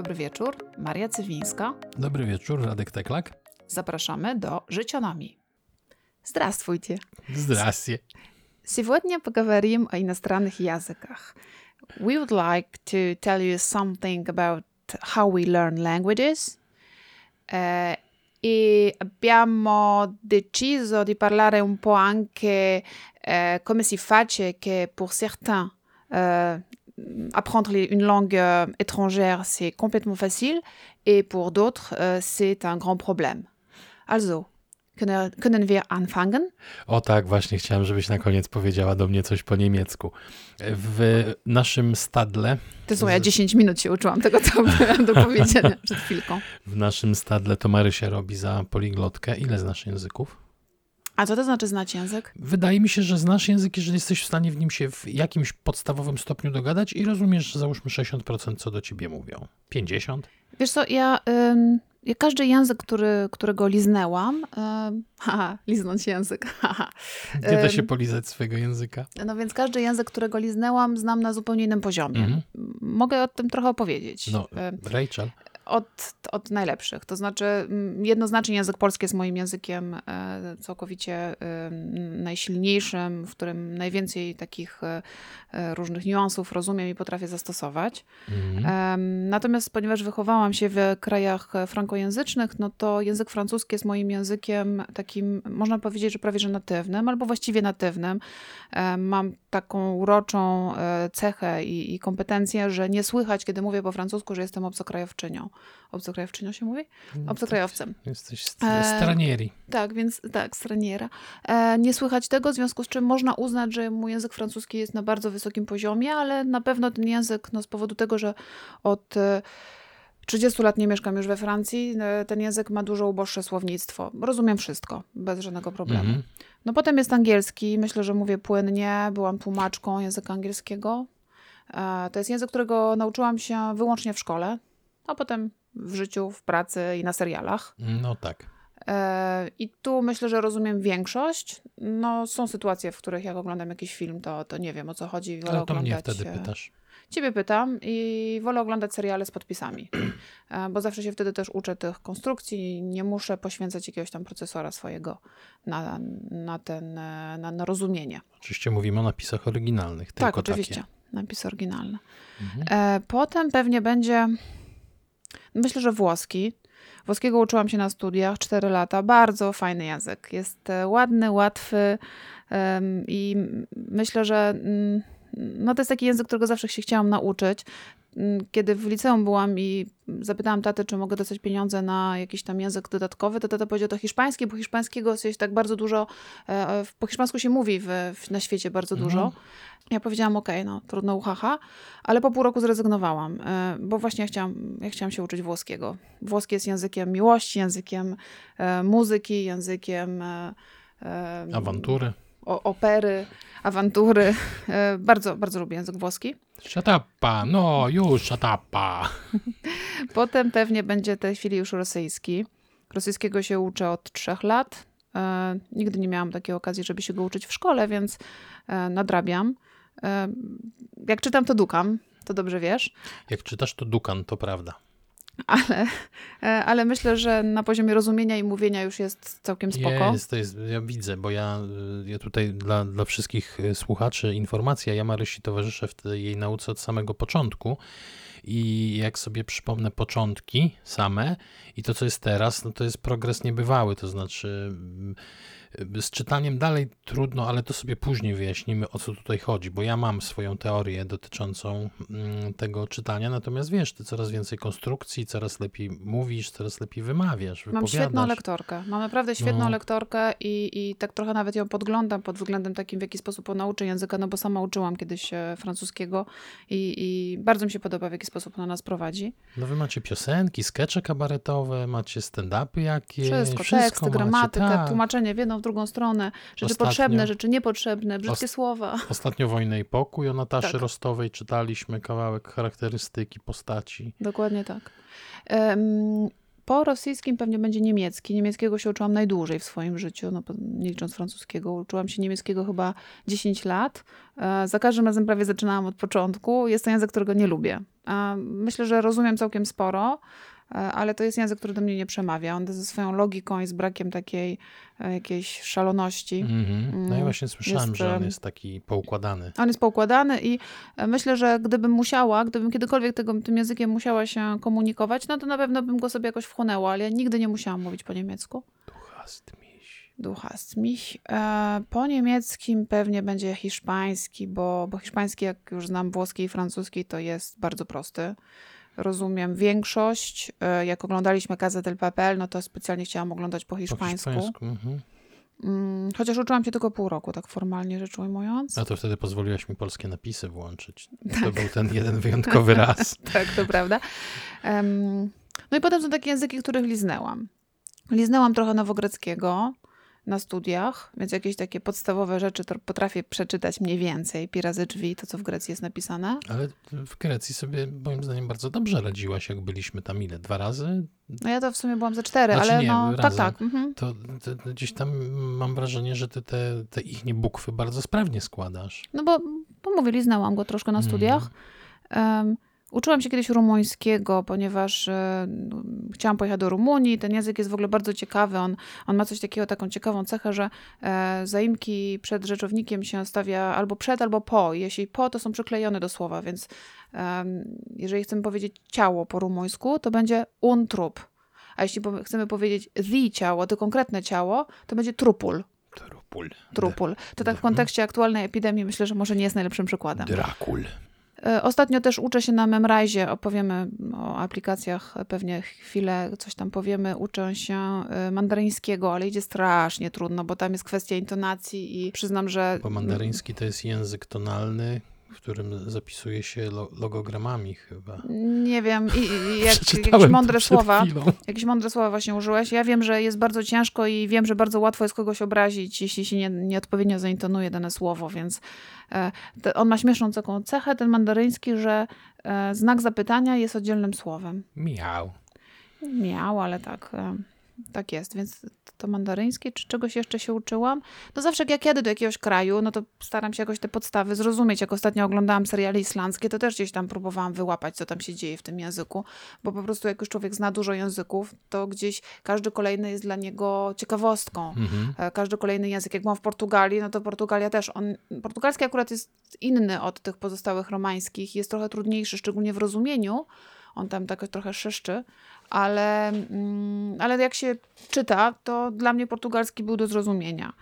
dobry wieczór. Maria Cywińska. Dobry wieczór, Radek Teklak. Zapraszamy do Życionami. Здравствуйте. Zdrastie. Сегодня поговорим о иностранных языках. We would like to tell you something about how we learn languages. Eh, e abbiamo deciso di parlare un po' anche eh, come si face che pour certains euh, apprendre les- une langue euh, étrangère c'est complètement facile et pour d'autres euh, c'est un grand problème. Also, können, können wir anfangen? O tak, właśnie chciałem, żebyś na koniec powiedziała do mnie coś po niemiecku. W naszym stadle, To są, ja 10 minut się uczyłam tego, co miałam do powiedzenia przed chwilką. w naszym stadle to Marysia robi za poliglotkę. Ile znasz języków? A co to znaczy znać język? Wydaje mi się, że znasz język, jeżeli jesteś w stanie w nim się w jakimś podstawowym stopniu dogadać i rozumiesz, załóżmy 60% co do ciebie mówią. 50? Wiesz co, ja, ym, ja każdy język, który, którego liznęłam, haha, liznąć język, haha. Nie da się polizać swojego języka. No więc każdy język, którego liznęłam, znam na zupełnie innym poziomie. Mhm. Mogę o tym trochę opowiedzieć. No, Rachel, od, od najlepszych. To znaczy, jednoznacznie język polski jest moim językiem e, całkowicie e, najsilniejszym, w którym najwięcej takich e, różnych niuansów rozumiem i potrafię zastosować. mhm. Natomiast ponieważ wychowałam się w krajach frankojęzycznych, no to język francuski jest moim językiem takim, można powiedzieć, że prawie że natywnym, albo właściwie natywnym. Mam taką uroczą cechę i, i kompetencję, że nie słychać, kiedy mówię po francusku, że jestem obcokrajowczynią. Obcokrajowczynią się mówi? Obcokrajowcem. Jesteś st- E, stranieri. Tak, więc tak, straniera. E, nie słychać tego, w związku z czym można uznać, że mój język francuski jest na bardzo wysokim poziomie, ale na pewno ten język, no z powodu tego, że od e, 30 lat nie mieszkam już we Francji, e, ten język ma dużo uboższe słownictwo. Rozumiem wszystko, bez żadnego problemu. Mhm. No potem jest angielski, myślę, że mówię płynnie, byłam tłumaczką języka angielskiego. E, To jest język, którego nauczyłam się wyłącznie w szkole, a potem w życiu, w pracy i na serialach. No tak. E, I tu myślę, że rozumiem większość. No, są sytuacje, w których jak oglądam jakiś film, to, to nie wiem o co chodzi. Wolę Ale to mnie oglądać, wtedy e, pytasz. Ciebie pytam i wolę oglądać seriale z podpisami, E, bo zawsze się wtedy też uczę tych konstrukcji. i Nie muszę poświęcać jakiegoś tam procesora swojego na, na, ten, e, na, na rozumienie. Oczywiście mówimy o napisach oryginalnych. tak, tylko oczywiście. Takie. Napis oryginalny. Mhm. Potem pewnie będzie, myślę, że włoski. Włoskiego uczyłam się na studiach 4 lata. Bardzo fajny język. Jest e, ładny, łatwy i myślę, że mm, no to jest taki język, którego zawsze się chciałam nauczyć. Mm, Kiedy w liceum byłam i zapytałam tatę, czy mogę dostać pieniądze na jakiś tam język dodatkowy, to tata powiedział to hiszpański, bo hiszpańskiego jest tak bardzo dużo, e, e, po hiszpańsku się mówi w, na świecie bardzo Mhm. dużo. Ja powiedziałam, okej, no trudno uchacha, ale po pół roku zrezygnowałam, e, bo właśnie ja chciałam, ja chciałam się uczyć włoskiego. Włoski jest językiem miłości, językiem muzyki, językiem Awantury. Opery, awantury. E, bardzo, bardzo lubię język włoski. Szatapa, no już szatapa. Potem pewnie będzie w tej chwili już rosyjski. Rosyjskiego się uczę od trzech lat. E, nigdy nie miałam takiej okazji, żeby się go uczyć w szkole, więc e, nadrabiam. Jak czytam, to dukam, to dobrze wiesz, Jak czytasz to Dukan, to prawda. Ale, e, ale myślę, że na poziomie rozumienia i mówienia już jest całkiem spoko. Jest, to jest, ja widzę, bo ja, y, ja tutaj dla, dla wszystkich y, słuchaczy informacja, ja Marysi towarzyszę w tej jej nauce od samego początku i jak sobie przypomnę początki same i to, co jest teraz, no to jest progres niebywały, to znaczy mm, z czytaniem dalej trudno, ale to sobie później wyjaśnimy, o co tutaj chodzi, bo ja mam swoją teorię dotyczącą mm, tego czytania, natomiast wiesz, ty coraz więcej konstrukcji, coraz lepiej mówisz, coraz lepiej wymawiasz, Mam świetną lektorkę. Mam naprawdę świetną No. lektorkę i, i tak trochę nawet ją podglądam pod względem takim, w jaki sposób ona uczy języka, no bo sama uczyłam kiedyś e, francuskiego i, i bardzo mi się podoba, w jaki sposób ona nas prowadzi. No wy macie piosenki, skecze kabaretowe, macie stand-upy jakieś. Wszystko, wszystko teksty, gramatykę, tak. tłumaczenie w jedną, w drugą stronę, rzeczy Ostatnio- potrzebne, rzeczy niepotrzebne, brzydkie Ost- słowa. Ostatnio Wojnę i Pokój o Nataszy Tak. Rostowej czytaliśmy kawałek charakterystyki postaci. Dokładnie tak. Em, Po rosyjskim pewnie będzie niemiecki. Niemieckiego się uczyłam najdłużej w swoim życiu, no, nie licząc francuskiego. Uczyłam się niemieckiego chyba 10 lat. E, Za każdym razem prawie zaczynałam od początku. Jest to język, którego nie lubię. Myślę, że rozumiem całkiem sporo, ale to jest język, który do mnie nie przemawia. On ze swoją logiką i z brakiem takiej e, jakiejś szaloności. Mhm. No Mm, właśnie słyszałem, jest, że on jest taki poukładany. On jest poukładany i e, myślę, że gdybym musiała, gdybym kiedykolwiek tego, tym językiem musiała się komunikować, no to na pewno bym go sobie jakoś wchłonęła, ale ja nigdy nie musiałam mówić po niemiecku. Du hast mich. Mich. E, po niemieckim pewnie będzie hiszpański, bo, bo hiszpański, jak już znam włoski i francuski, to jest bardzo prosty. Rozumiem większość. E, jak oglądaliśmy Casa del Papel, no to specjalnie chciałam oglądać po Po hiszpańsku. hiszpańsku. Mhm. Mm, chociaż uczyłam się tylko pół roku, tak formalnie rzecz ujmując. A to wtedy pozwoliłaś mi polskie napisy włączyć. To był ten jeden wyjątkowy raz. tak, to prawda. No i potem są takie języki, których liznęłam. Liznęłam trochę nowogreckiego na studiach, więc jakieś takie podstawowe rzeczy to potrafię przeczytać mniej więcej. Pirazy drzwi, to co w Grecji jest napisane. Ale w Grecji sobie moim zdaniem bardzo dobrze radziłaś, jak byliśmy tam ile? Dwa razy? No ja to w sumie byłam ze cztery, Znaczy ale nie, no tak, razem. tak. Mhm. To, to, to gdzieś tam mam wrażenie, że ty te, te ich nie bukwy bardzo sprawnie składasz. No bo, bo mówię, liznęłam go troszkę na studiach. Em, uczyłam się kiedyś rumuńskiego, ponieważ e, chciałam pojechać do Rumunii. Ten język jest w ogóle bardzo ciekawy. On, on ma coś takiego, taką ciekawą cechę, że e, zaimki przed rzeczownikiem się stawia albo przed, albo po. Jeśli po, to są przyklejone do słowa, więc em, jeżeli chcemy powiedzieć ciało po rumuńsku, to będzie un trup. A jeśli chcemy powiedzieć the ciało, to konkretne ciało, to będzie trupul. Trupul. Trupul. To tak w kontekście aktualnej epidemii myślę, że może nie jest najlepszym przykładem. Drakul. E, Ostatnio też uczę się na Memrise, opowiemy o aplikacjach, pewnie chwilę coś tam powiemy. Uczę się e, mandaryńskiego, ale idzie strasznie trudno, bo tam jest kwestia intonacji i przyznam, że Bo mandaryński to jest język tonalny, w którym zapisuje się lo, logogramami chyba. nie wiem, i, i jak, Przeczytałem jakieś mądre słowa. chwilą. Jakieś mądre słowa właśnie użyłeś. Ja wiem, że jest bardzo ciężko i wiem, że bardzo łatwo jest kogoś obrazić, jeśli się nie, nieodpowiednio zaintonuje dane słowo, więc e, te, on ma śmieszną taką cechę, ten mandaryński, że e, znak zapytania jest oddzielnym słowem. Miał. Miał, ale tak, e, tak jest. Więc to mandaryńskie, czy czegoś jeszcze się uczyłam? No zawsze jak jadę do jakiegoś kraju, no to staram się jakoś te podstawy zrozumieć. Jak ostatnio oglądałam seriale islandzkie, to też gdzieś tam próbowałam wyłapać, co tam się dzieje w tym języku. Bo po prostu jak już człowiek zna dużo języków, to gdzieś każdy kolejny jest dla niego ciekawostką. Mhm. E, Każdy kolejny język. Jak byłam w Portugalii, no to Portugalia też. On, portugalski akurat jest inny od tych pozostałych romańskich. Jest trochę trudniejszy, szczególnie w rozumieniu. On tam tak trochę szyszczy, ale, mm, ale jak się czyta, to dla mnie portugalski był do zrozumienia.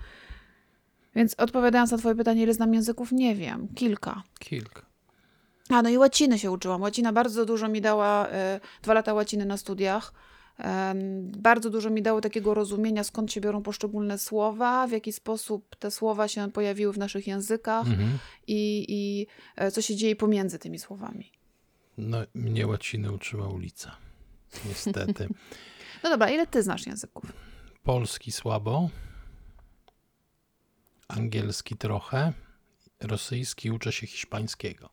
Więc odpowiadając na twoje pytanie, ile znam języków, nie wiem. Kilka. Kilka. A, no i łaciny się uczyłam. Łacina bardzo dużo mi dała, e, dwa lata łaciny na studiach. Bardzo dużo mi dało takiego rozumienia, skąd się biorą poszczególne słowa, w jaki sposób te słowa się pojawiły w naszych językach Mhm. i, i e, co się dzieje pomiędzy tymi słowami. No, mnie łaciny uczyła ulica. Niestety. No dobra, ile ty znasz języków? Polski słabo. Angielski trochę. Rosyjski uczę się hiszpańskiego.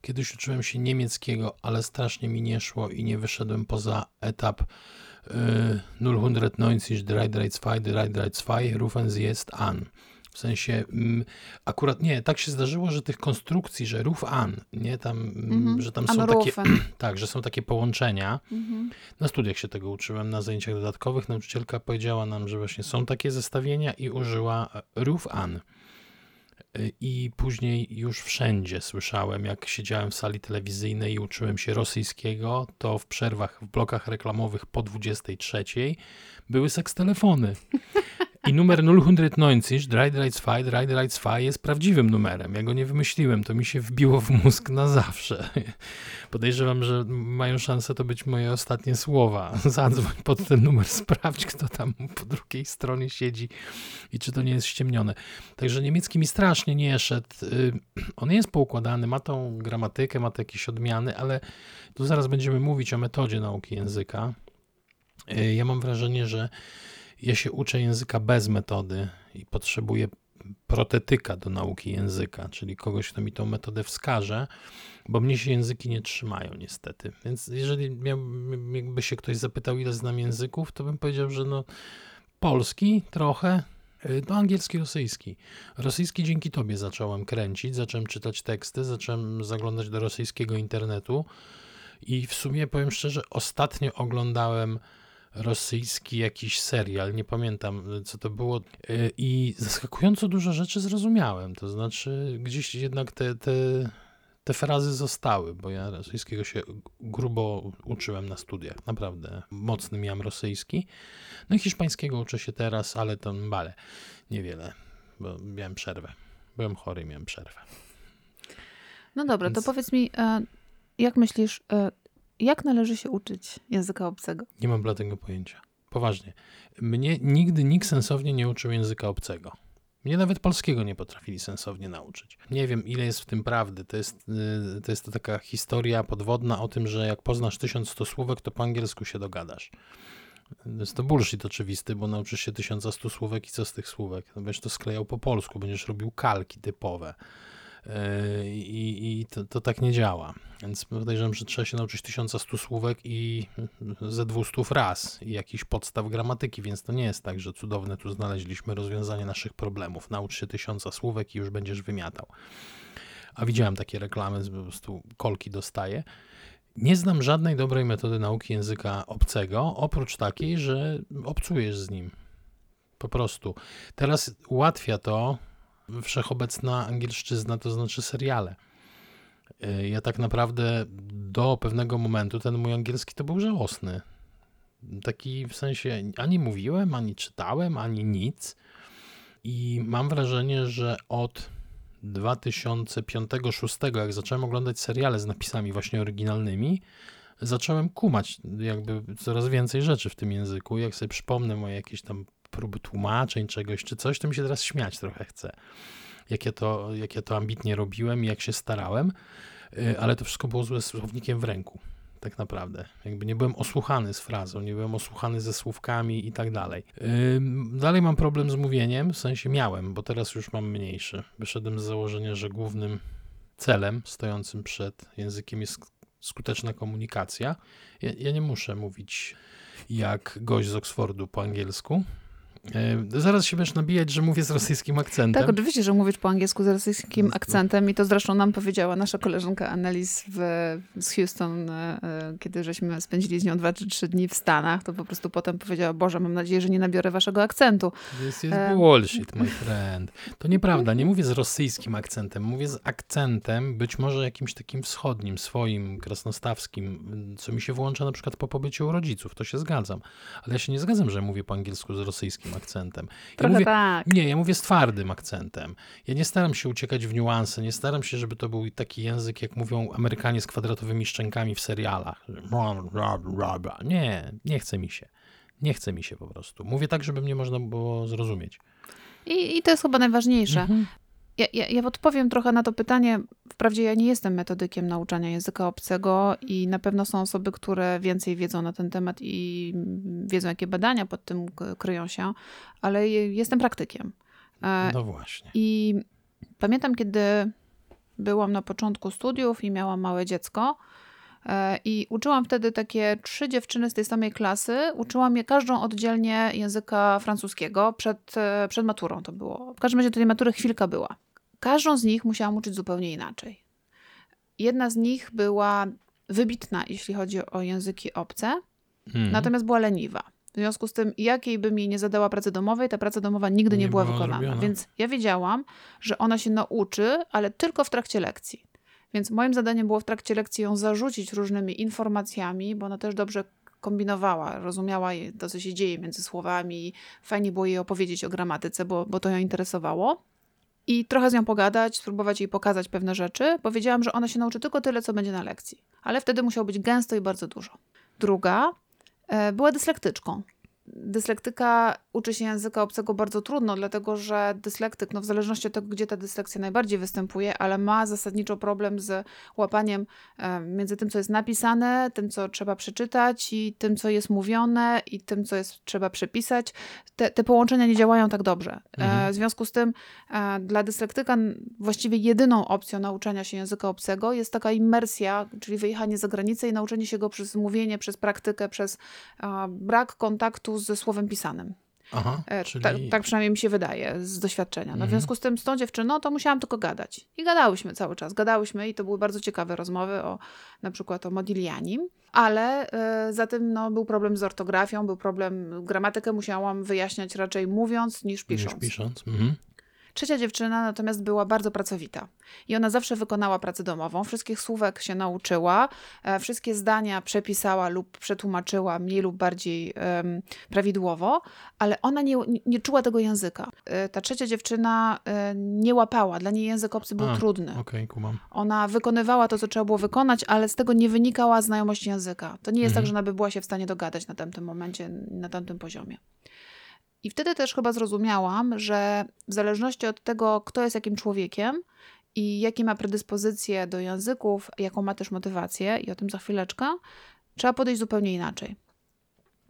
Kiedyś uczyłem się niemieckiego, ale strasznie mi nie szło i nie wyszedłem poza etap y, 090 332 332 rufen jest an. W sensie, mm, akurat nie, tak się zdarzyło, że tych konstrukcji, że ruf an, nie, tam, mm, Mhm. że tam są takie, tak, że są takie połączenia. Mhm. Na studiach się tego uczyłem, na zajęciach dodatkowych. Nauczycielka powiedziała nam, że właśnie są takie zestawienia i użyła e, ruf an. Y, I później już wszędzie słyszałem, jak siedziałem w sali telewizyjnej i uczyłem się rosyjskiego, to w przerwach w blokach reklamowych po 23 były seks telefony. I numer 090 332 332 jest prawdziwym numerem. Ja go nie wymyśliłem, to mi się wbiło w mózg na zawsze. Podejrzewam, że mają szansę to być moje ostatnie słowa. Zadzwoń pod ten numer, sprawdź, kto tam po drugiej stronie siedzi i czy to nie jest ściemnione. Także niemiecki mi strasznie nie szedł. Y, On jest poukładany, ma tą gramatykę, ma te jakieś odmiany, ale tu zaraz będziemy mówić o metodzie nauki języka. Y, Ja mam wrażenie, że ja się uczę języka bez metody i potrzebuję protetyka do nauki języka, czyli kogoś, kto mi tą metodę wskaże, bo mnie się języki nie trzymają niestety. Więc jeżeli jakby się ktoś zapytał, ile znam języków, to bym powiedział, że no polski trochę, no angielski, rosyjski. Rosyjski dzięki tobie zacząłem kręcić, zacząłem czytać teksty, zacząłem zaglądać do rosyjskiego internetu i w sumie powiem szczerze, ostatnio oglądałem rosyjski jakiś serial, nie pamiętam y, co to było y, i zaskakująco dużo rzeczy zrozumiałem, to znaczy gdzieś jednak te, te, te frazy zostały, bo ja rosyjskiego się grubo uczyłem na studiach, naprawdę mocny miałem rosyjski, no i hiszpańskiego uczę się teraz, ale to bale, niewiele, bo miałem przerwę, byłem chory miałem przerwę. No dobra, Więc... to powiedz mi, e, jak myślisz, e, jak należy się uczyć języka obcego? Nie mam bladego pojęcia. Poważnie. Mnie nigdy nikt sensownie nie uczył języka obcego. Mnie nawet polskiego nie potrafili sensownie nauczyć. Nie wiem, ile jest w tym prawdy. To jest, y, to jest taka historia podwodna o tym, że jak poznasz 1100 słówek, to po angielsku się dogadasz. Jest to bullshit oczywisty, bo nauczysz się 1100 słówek i co z tych słówek? No będziesz to sklejał po polsku, będziesz robił kalki typowe. I, i to, to, tak nie działa. Więc podejrzewam, że trzeba się nauczyć 1100 słówek i ze 200 raz i jakichś podstaw gramatyki, więc to nie jest tak, że cudowne tu znaleźliśmy rozwiązanie naszych problemów. Naucz się 1000 słówek i już będziesz wymiatał. A widziałem takie reklamy, po prostu kolki dostaję. Nie znam żadnej dobrej metody nauki języka obcego, oprócz takiej, że obcujesz z nim. Po prostu. Teraz ułatwia to wszechobecna angielszczyzna, to znaczy seriale. E, ja tak naprawdę do pewnego momentu ten mój angielski to był żałosny. Taki w sensie ani mówiłem, ani czytałem, ani nic. I mam wrażenie, że od 2005-2006, jak zacząłem oglądać seriale z napisami właśnie oryginalnymi, zacząłem kumać jakby coraz więcej rzeczy w tym języku. Jak sobie przypomnę moje jakieś tam prób tłumaczeń czegoś czy coś, to mi się teraz śmiać trochę chce. Jak ja to, jak ja to ambitnie robiłem i jak się starałem, y, ale to wszystko było złe słownikiem w ręku. Tak naprawdę. Jakby nie byłem osłuchany z frazą, nie byłem osłuchany ze słówkami i tak dalej. Dalej mam problem z mówieniem, w sensie miałem, bo teraz już mam mniejszy. Wyszedłem z założenia, że głównym celem stojącym przed językiem jest skuteczna komunikacja. Ja, ja nie muszę mówić jak gość z Oksfordu po angielsku, zaraz się będziesz nabijać, że mówię z rosyjskim akcentem. Tak, oczywiście, że mówisz po angielsku z rosyjskim akcentem i to zresztą nam powiedziała nasza koleżanka Annelies w, z Houston, e, e, kiedy żeśmy spędzili z nią dwa czy trzy dni w Stanach, to po prostu potem powiedziała, Boże, mam nadzieję, że nie nabiorę waszego akcentu. This is bullshit, my friend. To nieprawda, nie mówię z rosyjskim akcentem, mówię z akcentem być może jakimś takim wschodnim, swoim, krasnostawskim, co mi się włącza na przykład po pobyciu u rodziców, to się zgadzam. Ale ja się nie zgadzam, że mówię po angielsku z rosyjskim akcentem. Ja mówię, tak. Nie, ja mówię z twardym akcentem. Ja nie staram się uciekać w niuanse, nie staram się, żeby to był taki język, jak mówią Amerykanie z kwadratowymi szczękami w serialach. Nie, nie chce mi się. Nie chce mi się po prostu. Mówię tak, żeby mnie można było zrozumieć. I, i to jest chyba najważniejsze. Mhm. Ja, ja, ja odpowiem trochę na to pytanie. Wprawdzie ja nie jestem metodykiem nauczania języka obcego i na pewno są osoby, które więcej wiedzą na ten temat i wiedzą, jakie badania pod tym kryją się, ale jestem praktykiem. E, no właśnie. I pamiętam, kiedy byłam na początku studiów i miałam małe dziecko. E, I uczyłam wtedy takie trzy dziewczyny z tej samej klasy. Uczyłam je każdą oddzielnie języka francuskiego przed, e, przed maturą to było. W każdym razie tej matury chwilka była. Każdą z nich musiałam uczyć zupełnie inaczej. Jedna z nich była wybitna, jeśli chodzi o języki obce, mm. natomiast była leniwa. W związku z tym, jakiej bym jej nie zadała pracy domowej, ta praca domowa nigdy nie, nie była, była wykonana. Więc ja wiedziałam, że ona się nauczy, ale tylko w trakcie lekcji. Więc moim zadaniem było w trakcie lekcji ją zarzucić różnymi informacjami, bo ona też dobrze kombinowała, rozumiała to, co się dzieje między słowami. Fajnie było jej opowiedzieć o gramatyce, bo, bo to ją interesowało i trochę z nią pogadać, spróbować jej pokazać pewne rzeczy. Powiedziałam, że ona się nauczy tylko tyle, co będzie na lekcji, ale wtedy musiało być gęsto i bardzo dużo. Druga e, była dyslektyczką dyslektyka uczy się języka obcego bardzo trudno, dlatego że dyslektyk, no w zależności od tego, gdzie ta dyslekcja najbardziej występuje, ale ma zasadniczo problem z łapaniem między tym, co jest napisane, tym, co trzeba przeczytać i tym, co jest mówione i tym, co jest trzeba przepisać. Te, te połączenia nie działają tak dobrze. E, mhm. W związku z tym e, dla dyslektyka właściwie jedyną opcją nauczania się języka obcego jest taka imersja, czyli wyjechanie za granicę i nauczenie się go przez mówienie, przez praktykę, przez brak kontaktu ze słowem pisanym. Aha, E, czyli... Ta, tak przynajmniej mi się wydaje z doświadczenia. No, Mhm. W związku z tym z tą dziewczyną to musiałam tylko gadać. I gadałyśmy cały czas. Gadałyśmy i to były bardzo ciekawe rozmowy o na przykład o Modiglianim. Ale e, za tym no, był problem z ortografią, był problem, gramatykę musiałam wyjaśniać raczej mówiąc niż pisząc. Niż pisząc. Mhm. Trzecia dziewczyna natomiast była bardzo pracowita i ona zawsze wykonała pracę domową, wszystkich słówek się nauczyła, e, wszystkie zdania przepisała lub przetłumaczyła mniej lub bardziej em, prawidłowo, ale ona nie, nie- czuła tego języka. E, ta trzecia dziewczyna e, nie łapała, dla niej język obcy był A, trudny. Okej, kumam. Ona wykonywała to, co trzeba było wykonać, ale z tego nie wynikała znajomość języka. To nie jest Mhm. tak, że ona by była się w stanie dogadać na tamtym momencie, na tamtym poziomie. I wtedy też chyba zrozumiałam, że w zależności od tego, kto jest jakim człowiekiem i jakie ma predyspozycje do języków, jaką ma też motywację, i o tym za chwileczkę, trzeba podejść zupełnie inaczej.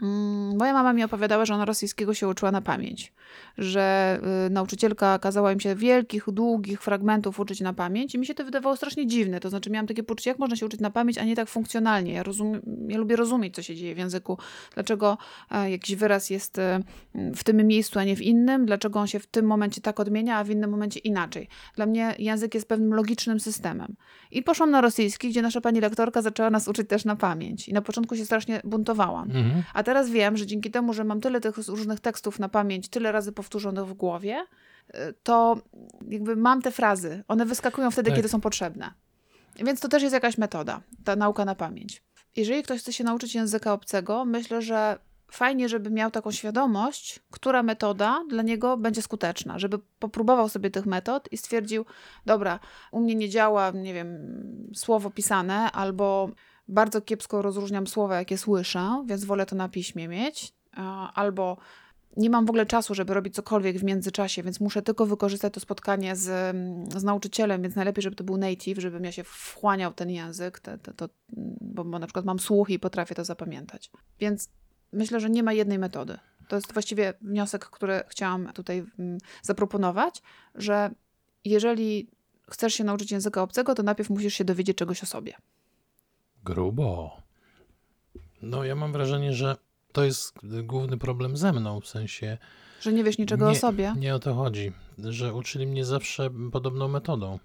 Mm, Moja mama mi opowiadała, że ona rosyjskiego się uczyła na pamięć, że y, nauczycielka kazała im się wielkich, długich fragmentów uczyć na pamięć i mi się to wydawało strasznie dziwne. To znaczy miałam takie poczucie, jak można się uczyć na pamięć, a nie tak funkcjonalnie. Ja, rozum, ja lubię rozumieć, co się dzieje w języku, dlaczego e, jakiś wyraz jest e, w tym miejscu, a nie w innym, dlaczego on się w tym momencie tak odmienia, a w innym momencie inaczej. Dla mnie język jest pewnym logicznym systemem. I poszłam na rosyjski, gdzie nasza pani lektorka zaczęła nas uczyć też na pamięć. I na początku się strasznie buntowałam. Mhm. A teraz wiem, że dzięki temu, że mam tyle tych różnych tekstów na pamięć, tyle razy powtórzonych w głowie, y, to jakby mam te frazy. One wyskakują wtedy, Tak. kiedy są potrzebne. Więc to też jest jakaś metoda, ta nauka na pamięć. Jeżeli ktoś chce się nauczyć języka obcego, myślę, że fajnie, żeby miał taką świadomość, która metoda dla niego będzie skuteczna, żeby popróbował sobie tych metod i stwierdził, dobra, u mnie nie działa, nie wiem, słowo pisane, albo bardzo kiepsko rozróżniam słowa, jakie słyszę, więc wolę to na piśmie mieć, a, albo nie mam w ogóle czasu, żeby robić cokolwiek w międzyczasie, więc muszę tylko wykorzystać to spotkanie z, mm, z nauczycielem, więc najlepiej, żeby to był native, żebym ja się wchłaniał ten język, to, bo, bo na przykład mam słuch i potrafię to zapamiętać. Więc myślę, że nie ma jednej metody. To jest właściwie wniosek, który chciałam tutaj mm, zaproponować, że jeżeli chcesz się nauczyć języka obcego, to najpierw musisz się dowiedzieć czegoś o sobie. Grubo. No, ja mam wrażenie, że to jest główny problem ze mną, w sensie Że nie wiesz niczego nie, o sobie. Nie o to chodzi, że uczyli mnie zawsze podobną metodą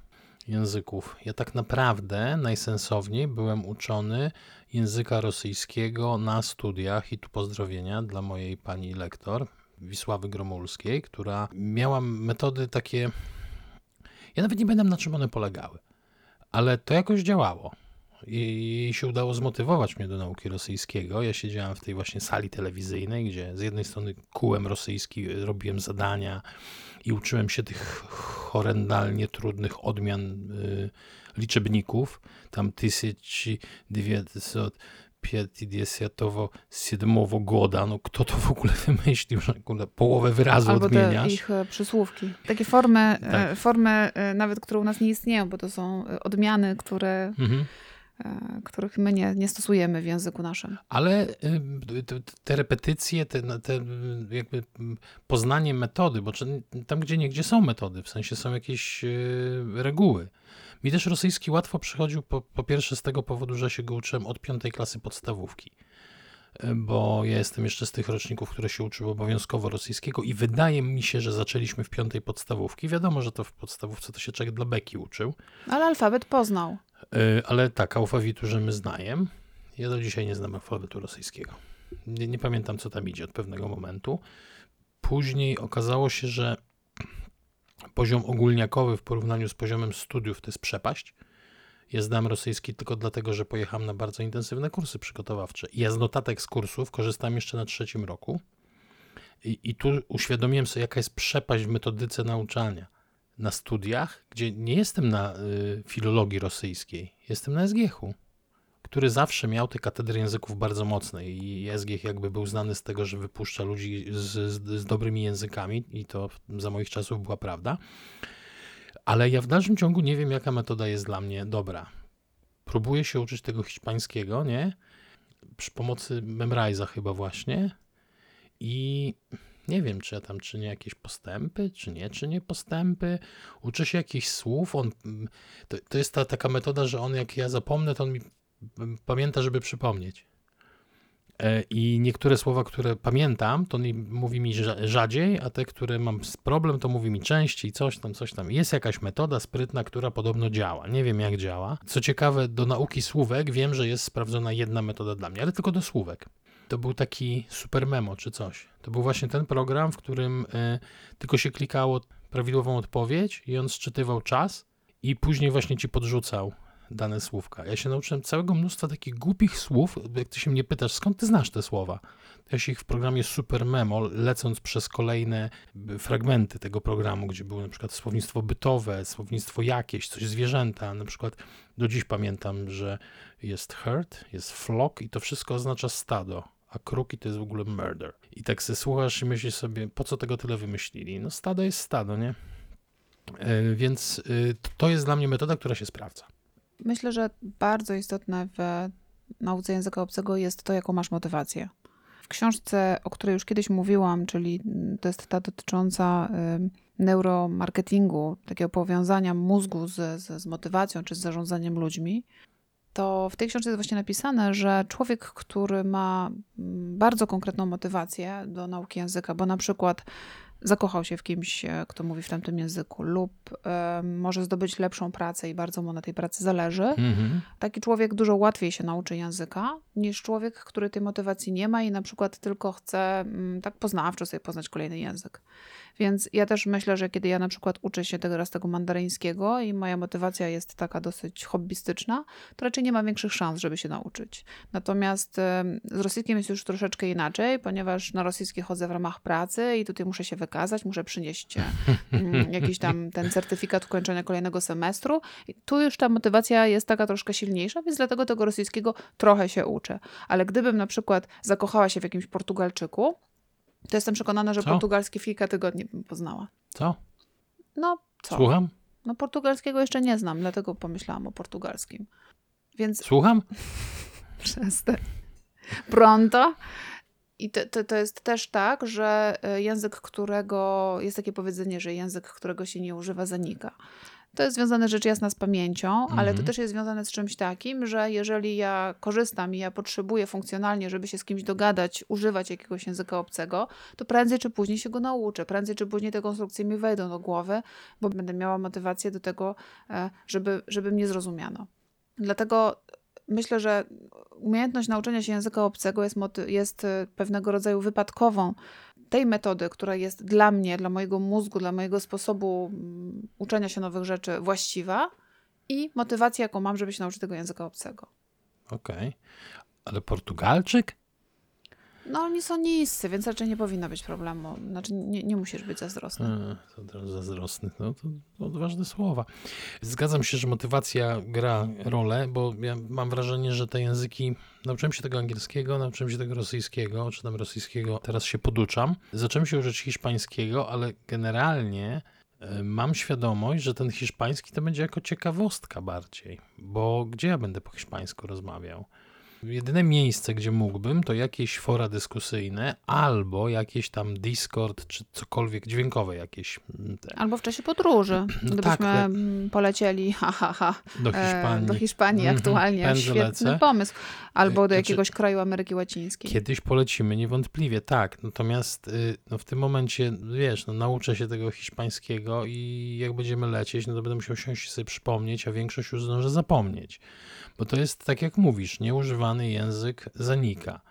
języków. Ja tak naprawdę najsensowniej byłem uczony języka rosyjskiego na studiach i tu pozdrowienia dla mojej pani lektor Wisławy Gromulskiej, która miała metody takie. Ja nawet nie będę na czym one polegały, ale to jakoś działało. I jej się udało zmotywować mnie do nauki rosyjskiego. Ja siedziałem w tej właśnie sali telewizyjnej, gdzie z jednej strony kułem rosyjski, robiłem zadania i uczyłem się tych horrendalnie trudnych odmian y, liczebników. Tam 1957 goda. No kto to w ogóle wymyślił, że połowę wyrazu Albo te odmieniasz? ich e, przysłówki. Takie formy, e, Tak. formy e, nawet, które u nas nie istnieją, bo to są odmiany, które, Mhm. E, których my nie, nie stosujemy w języku naszym. Ale te- repetycje, te, te jakby poznanie metody, bo tam gdzie niegdzie są metody, w sensie są jakieś y, reguły. Mi też rosyjski łatwo przychodził po, po pierwsze z tego powodu, że się go uczyłem od piątej klasy podstawówki. Bo ja jestem jeszcze z tych roczników, które się uczyły obowiązkowo rosyjskiego i wydaje mi się, że zaczęliśmy w piątej podstawówki. Wiadomo, że to w podstawówce to się człowiek dla beki uczył. Ale alfabet poznał. Y, Ale tak, alfabetu, że my znajem. Ja do dzisiaj nie znam alfabetu rosyjskiego. Nie, nie pamiętam, co tam idzie od pewnego momentu. Później okazało się, że poziom ogólniakowy w porównaniu z poziomem studiów to jest przepaść. Ja zdałem rosyjski tylko dlatego, że pojechałem na bardzo intensywne kursy przygotowawcze. Ja z notatek z kursów korzystałem jeszcze na trzecim roku. I, I tu uświadomiłem sobie, jaka jest przepaść w metodyce nauczania. Na studiach, gdzie nie jestem na y, filologii rosyjskiej, jestem na SGH-u, który zawsze miał te katedry języków bardzo mocne i SGH jakby był znany z tego, że wypuszcza ludzi z, z, z dobrymi językami i to za moich czasów była prawda. Ale ja w dalszym ciągu nie wiem, jaka metoda jest dla mnie dobra. Próbuję się uczyć tego hiszpańskiego, nie? Przy pomocy Memrise'a chyba właśnie. I nie wiem, czy ja tam czynię jakieś postępy, czy nie czynię postępy. Uczę się jakichś słów. On, to, to jest ta taka metoda, że on jak ja zapomnę, to on mi mm, pamięta, żeby przypomnieć. E, I niektóre słowa, które pamiętam, to mówi mi rzadziej, a te, które mam problem, to mówi mi częściej, coś tam, coś tam. Jest jakaś metoda sprytna, która podobno działa. Nie wiem, jak działa. Co ciekawe, do nauki słówek wiem, że jest sprawdzona jedna metoda dla mnie, ale tylko do słówek. To był taki super memo czy coś. To był właśnie ten program, w którym y, tylko się klikało prawidłową odpowiedź i on sczytywał czas i później właśnie ci podrzucał dane słówka. Ja się nauczyłem całego mnóstwa takich głupich słów. Jak ty się mnie pytasz, skąd ty znasz te słowa? Ja się ich w programie Super Memo, lecąc przez kolejne fragmenty tego programu, gdzie było na przykład słownictwo bytowe, słownictwo jakieś, coś zwierzęta. Na przykład do dziś pamiętam, że jest herd, jest flock i to wszystko oznacza stado a kruki to jest w ogóle murder. I tak sobie słuchasz i myślisz sobie, po co tego tyle wymyślili? No stado jest stado, nie? E, więc y, to jest dla mnie metoda, która się sprawdza. Myślę, że bardzo istotne w nauce języka obcego jest to, jaką masz motywację. W książce, o której już kiedyś mówiłam, czyli to jest ta dotycząca neuromarketingu, takiego powiązania mózgu z, z, z motywacją czy z zarządzaniem ludźmi, to w tej książce jest właśnie napisane, że człowiek, który ma mm, bardzo konkretną motywację do nauki języka, bo na przykład zakochał się w kimś, e, kto mówi w tamtym języku, lub y, może zdobyć lepszą pracę i bardzo mu na tej pracy zależy, mhm. taki człowiek dużo łatwiej się nauczy języka niż człowiek, który tej motywacji nie ma i na przykład tylko chce y, tak poznawczo sobie poznać kolejny język. Więc ja też myślę, że kiedy ja na przykład uczę się teraz tego mandaryńskiego i moja motywacja jest taka dosyć hobbystyczna, to raczej nie ma większych szans, żeby się nauczyć. Natomiast z rosyjskim jest już troszeczkę inaczej, ponieważ na rosyjski chodzę w ramach pracy i tutaj muszę się wykazać, muszę przynieść jakiś tam ten certyfikat ukończenia kolejnego semestru. I tu już ta motywacja jest taka troszkę silniejsza, więc dlatego tego rosyjskiego trochę się uczę. Ale gdybym na przykład zakochała się w jakimś Portugalczyku, to jestem przekonana, że co? portugalski w kilka tygodni bym poznała. Co? No, co? Słucham? No, portugalskiego jeszcze nie znam, dlatego pomyślałam o portugalskim. Więc... Słucham? Przestań. Pronto. I to, to, to jest też tak, że e, język, którego, jest takie powiedzenie, że język, którego się nie używa, zanika. To jest związane rzecz jasna z pamięcią, ale to mhm. też jest związane z czymś takim, że jeżeli ja korzystam i ja potrzebuję funkcjonalnie, żeby się z kimś dogadać, używać jakiegoś języka obcego, to prędzej czy później się go nauczę. Prędzej czy później te konstrukcje mi wejdą do głowy, bo będę miała motywację do tego, e, żeby, żeby mnie zrozumiano. Dlatego myślę, że umiejętność nauczenia się języka obcego jest, jest e, pewnego rodzaju wypadkową tej metody, która jest dla mnie, dla mojego mózgu, dla mojego sposobu mm, uczenia się nowych rzeczy właściwa i motywacja, jaką mam, żeby się nauczyć tego języka obcego. Okej. Okay. Ale Portugalczyk? No, oni są niscy, więc raczej nie powinno być problemu. Znaczy, nie, nie musisz być zazdrosny. A, to zazdrosny, no, to, odważne słowa. Zgadzam się, że motywacja gra rolę, bo ja mam wrażenie, że te języki. Nauczyłem się tego angielskiego, nauczyłem się tego rosyjskiego, czy tam rosyjskiego, teraz się poduczam. Zacząłem się użyć hiszpańskiego, ale generalnie e, mam świadomość, że ten hiszpański to będzie jako ciekawostka bardziej, bo gdzie ja będę po hiszpańsku rozmawiał? Jedyne miejsce, gdzie mógłbym, to jakieś fora dyskusyjne albo jakieś tam Discord, czy cokolwiek dźwiękowe jakieś. Mm. Albo w czasie podróży, no gdybyśmy tak, polecieli ha, ha, ha, do e, Hiszpanii, do Hiszpanii mm -hmm. aktualnie. Świetny lecę. pomysł. Albo do znaczy, jakiegoś znaczy, kraju Ameryki Łacińskiej. Kiedyś polecimy, niewątpliwie, tak. Natomiast y, no, w tym momencie, wiesz, no, nauczę się tego hiszpańskiego i jak będziemy lecieć, no to będę musiał i sobie przypomnieć, a większość już zdążę zapomnieć. Bo to jest tak jak mówisz, język zanika.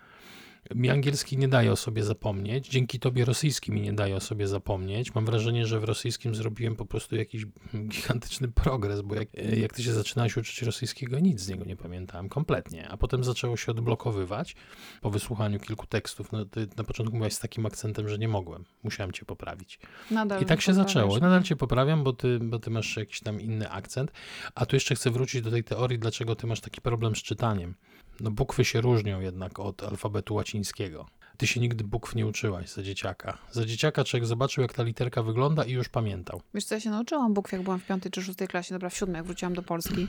Mi angielski nie daje o sobie zapomnieć, dzięki tobie rosyjski mi nie daje o sobie zapomnieć. Mam wrażenie, że w rosyjskim zrobiłem po prostu jakiś gigantyczny progres, bo jak, jak ty się zaczynałeś uczyć rosyjskiego, nic z niego nie pamiętałem kompletnie, a potem zaczęło się odblokowywać po wysłuchaniu kilku tekstów. No, ty na początku mówiłaś z takim akcentem, że nie mogłem, musiałem cię poprawić. Nadal I tak się zaczęło. Nadal cię poprawiam, bo ty, bo ty masz jakiś tam inny akcent, a tu jeszcze chcę wrócić do tej teorii, dlaczego ty masz taki problem z czytaniem. No bukwy się różnią jednak od alfabetu łacińskiego. Ty się nigdy bukw nie uczyłaś za dzieciaka. Za dzieciaka człowiek zobaczył, jak ta literka wygląda i już pamiętał. Wiesz co, ja się nauczyłam bukw, jak byłam w piątej czy szóstej klasie, dobra, w siódmej, jak wróciłam do Polski.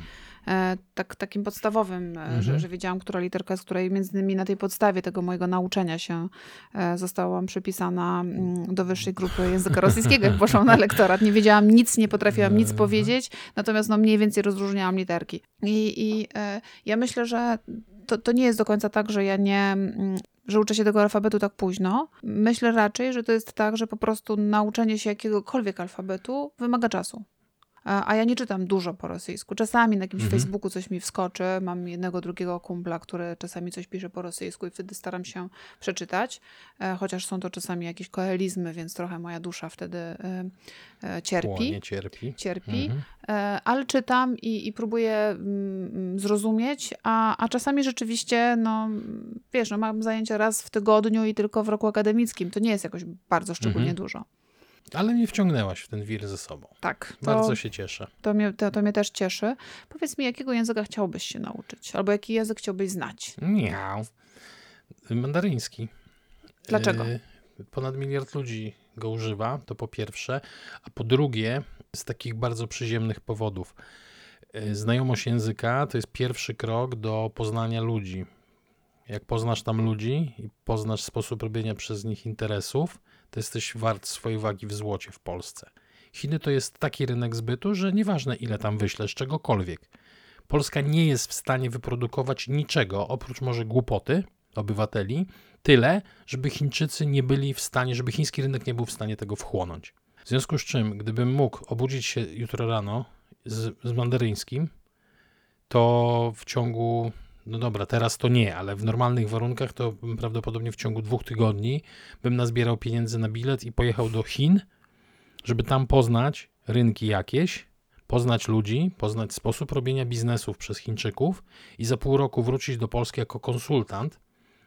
E, tak, takim podstawowym, e, mhm. że, że wiedziałam, która literka jest której, między innymi na tej podstawie tego mojego nauczenia się e, zostałam przypisana mm, do wyższej grupy języka rosyjskiego, jak poszłam na lektorat. Nie wiedziałam nic, nie potrafiłam nic powiedzieć, natomiast no mniej więcej rozróżniałam literki. I, i e, ja myślę, że to, to nie jest do końca tak, że ja nie, mm, że uczę się tego alfabetu tak późno. Myślę raczej, że to jest tak, że po prostu nauczenie się jakiegokolwiek alfabetu wymaga czasu. A ja nie czytam dużo po rosyjsku. Czasami na jakimś Mhm. Facebooku coś mi wskoczy. Mam jednego, drugiego kumpla, który czasami coś pisze po rosyjsku i wtedy staram się przeczytać. E, Chociaż są to czasami jakieś koelizmy, więc trochę moja dusza wtedy e, e, cierpi. Płonie, cierpi. Cierpi. Mhm. Ale czytam i, i próbuję mm, mm, zrozumieć, a, a czasami rzeczywiście, no wiesz, no, mam zajęcia raz w tygodniu i tylko w roku akademickim. To nie jest jakoś bardzo szczególnie Mhm. dużo. Ale mnie wciągnęłaś w ten wir ze sobą. Tak, Bardzo się cieszę. to, mnie, to, to mnie też cieszy. Powiedz mi, jakiego języka chciałbyś się nauczyć? Albo jaki język chciałbyś znać? Miau. Mandaryński. Dlaczego? E, Ponad miliard ludzi go używa, to po pierwsze. A po drugie, z takich bardzo przyziemnych powodów. E, Znajomość języka to jest pierwszy krok do poznania ludzi. Jak poznasz tam ludzi i poznasz sposób robienia przez nich interesów, to jesteś wart swojej wagi w złocie w Polsce. Chiny to jest taki rynek zbytu, że nieważne ile tam wyślesz czegokolwiek. Polska nie jest w stanie wyprodukować niczego, oprócz może głupoty obywateli, tyle, żeby Chińczycy nie byli w stanie, żeby chiński rynek nie był w stanie tego wchłonąć. W związku z czym, gdybym mógł obudzić się jutro rano z, z mandaryńskim, to w ciągu, no dobra, teraz to nie, ale w normalnych warunkach to prawdopodobnie w ciągu dwóch tygodni bym nazbierał pieniędzy na bilet i pojechał do Chin, żeby tam poznać rynki jakieś, poznać ludzi, poznać sposób robienia biznesów przez Chińczyków i za pół roku wrócić do Polski jako konsultant,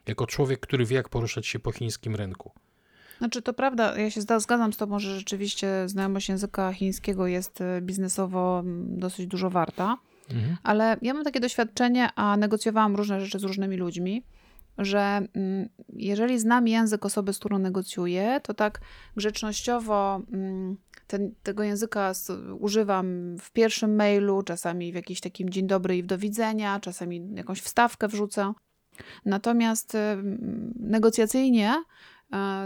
jako człowiek, który wie, jak poruszać się po chińskim rynku. Znaczy, to prawda, ja się zgadzam z Tobą, że rzeczywiście znajomość języka chińskiego jest e, biznesowo mm, dosyć dużo warta. Mhm. Ale ja mam takie doświadczenie, a negocjowałam różne rzeczy z różnymi ludźmi, że mm, jeżeli znam język osoby, z którą negocjuję, to tak grzecznościowo mm, ten, tego języka używam w pierwszym mailu, czasami w jakimś takim dzień dobry i do widzenia, czasami jakąś wstawkę wrzucę. Natomiast mm, negocjacyjnie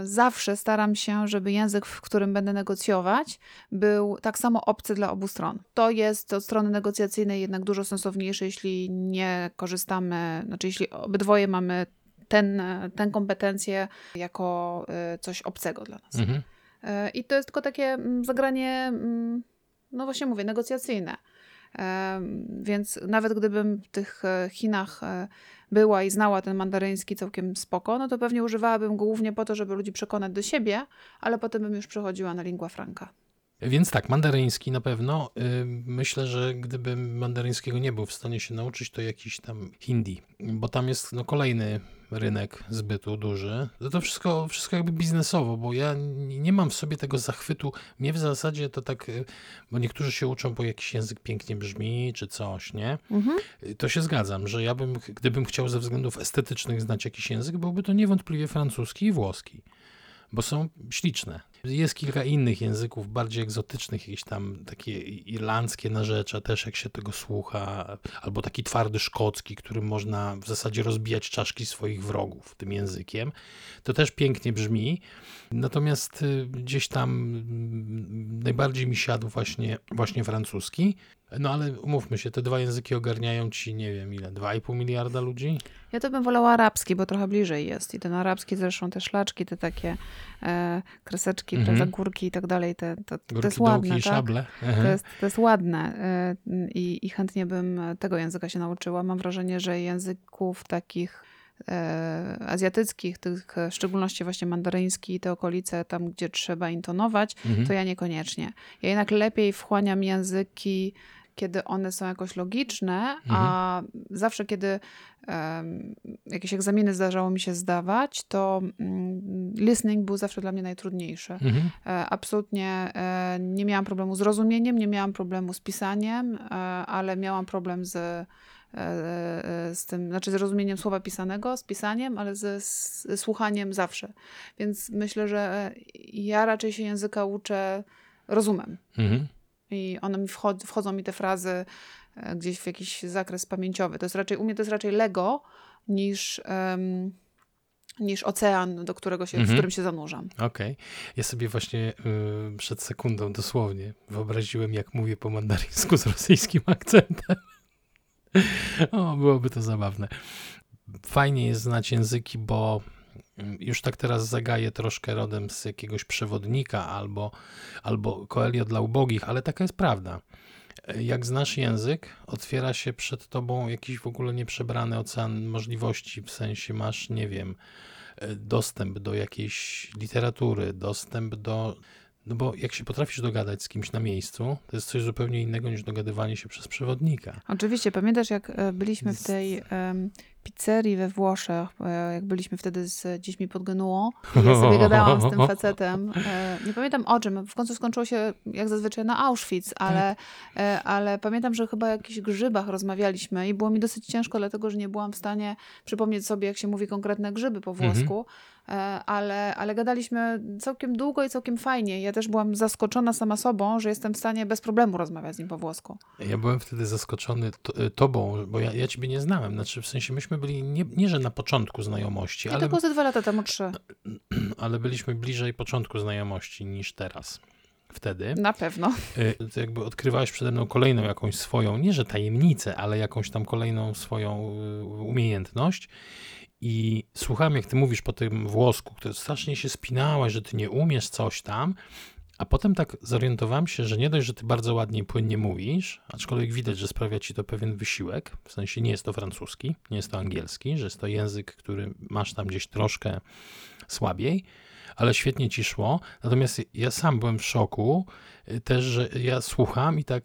zawsze staram się, żeby język, w którym będę negocjować, był tak samo obcy dla obu stron. To jest od strony negocjacyjnej jednak dużo sensowniejsze, jeśli nie korzystamy, znaczy jeśli obydwoje mamy ten, tę kompetencję jako y, coś obcego dla nas. Mhm. E, I to jest tylko takie mm, zagranie, mm, no właśnie mówię, negocjacyjne. Więc nawet gdybym w tych e, Chinach e, była i znała ten mandaryński całkiem spoko, no to pewnie używałabym go głównie po to, żeby ludzi przekonać do siebie, ale potem bym już przechodziła na lingua franca. Więc tak, mandaryński na pewno. Y, Myślę, że gdybym mandaryńskiego nie był w stanie się nauczyć, to jakiś tam hindi, bo tam jest no, kolejny rynek zbytu duży. To, to wszystko, wszystko jakby biznesowo, bo ja nie nie mam w sobie tego zachwytu. Mnie w zasadzie to tak, y, bo niektórzy się uczą, bo jakiś język pięknie brzmi, czy coś, nie? Mhm. Y, To się zgadzam, że ja bym, gdybym chciał ze względów estetycznych znać jakiś język, byłby to niewątpliwie francuski i włoski, bo są śliczne. Jest kilka innych języków bardziej egzotycznych, jakieś tam takie irlandzkie narzecze, też jak się tego słucha, albo taki twardy szkocki, którym można w zasadzie rozbijać czaszki swoich wrogów tym językiem. To też pięknie brzmi. Natomiast y, gdzieś tam mm, najbardziej mi siadł właśnie, właśnie francuski. No ale umówmy się, te dwa języki ogarniają ci, nie wiem ile, 2,5 miliarda ludzi? Ja to bym wolała arabski, bo trochę bliżej jest. I ten arabski zresztą te szlaczki, te takie e, kreseczki, Mhm. te zagórki i tak dalej, te, to, to Górki, jest dołki ładne, i tak? szable. To Mhm. jest, to jest ładne e, i, i chętnie bym tego języka się nauczyła. Mam wrażenie, że języków takich e, azjatyckich, tych w szczególności właśnie mandaryński i te okolice, tam gdzie trzeba intonować, Mhm. to ja niekoniecznie. Ja jednak lepiej wchłaniam języki, kiedy one są jakoś logiczne, a zawsze kiedy em, jakieś egzaminy zdarzało mi się zdawać, to mm, listening był zawsze dla mnie najtrudniejszy. Mhm. E, Absolutnie e, nie miałam problemu z rozumieniem, nie miałam problemu z pisaniem, e, ale miałam problem z, e, e, z tym, znaczy z rozumieniem słowa pisanego, z pisaniem, ale ze, słuchaniem zawsze. Więc myślę, że ja raczej się języka uczę rozumem. Mhm. I one mi wchod- wchodzą mi te frazy e, gdzieś w jakiś zakres pamięciowy. To jest raczej, u mnie to jest raczej Lego niż, em, niż ocean, do którego się, w Mhm. którym się zanurzam. Okej. Ja sobie właśnie y, przed sekundą dosłownie wyobraziłem, jak mówię po mandaryńsku z rosyjskim akcentem. o, byłoby to zabawne. Fajnie jest znać języki, bo już tak teraz zagaję troszkę rodem z jakiegoś przewodnika albo, albo koelia dla ubogich, ale taka jest prawda. Jak znasz język, otwiera się przed tobą jakiś w ogóle nieprzebrany ocean możliwości, w sensie masz, nie wiem, dostęp do jakiejś literatury, dostęp do no bo jak się potrafisz dogadać z kimś na miejscu, to jest coś zupełnie innego niż dogadywanie się przez przewodnika. Oczywiście. Pamiętasz, jak e, byliśmy w tej um, pizzerii we Włoszech, e, jak byliśmy wtedy z dziećmi pod Genuą i ja sobie gadałam z tym facetem. E, nie pamiętam o czym. W końcu skończyło się jak zazwyczaj na Auschwitz, ale, tak. ale pamiętam, że chyba o jakichś grzybach rozmawialiśmy i było mi dosyć ciężko, dlatego że nie byłam w stanie przypomnieć sobie, jak się mówi konkretne grzyby po włosku. Mhm. E, ale, ale gadaliśmy całkiem długo i całkiem fajnie. Ja też byłam zaskoczona sama sobą, że jestem w stanie bez problemu rozmawiać z nim po włosku. Ja byłem wtedy zaskoczony to, e, tobą, bo ja, ja ciebie nie znałem. Znaczy, w sensie myśmy byli nie, nie że na początku znajomości, I ale... to było ze dwa lata temu, trzy. Ale byliśmy bliżej początku znajomości niż teraz wtedy. Na pewno. E, to jakby odkrywałeś przede mną kolejną jakąś swoją, nie że tajemnicę, ale jakąś tam kolejną swoją umiejętność. I słuchałem, jak ty mówisz po tym włosku, który strasznie się spinałaś, że ty nie umiesz coś tam, a potem tak zorientowałem się, że nie dość, że ty bardzo ładnie i płynnie mówisz, aczkolwiek widać, że sprawia ci to pewien wysiłek, w sensie nie jest to francuski, nie jest to angielski, że jest to język, który masz tam gdzieś troszkę słabiej, ale świetnie ci szło. Natomiast ja sam byłem w szoku y, też, że ja słucham i tak,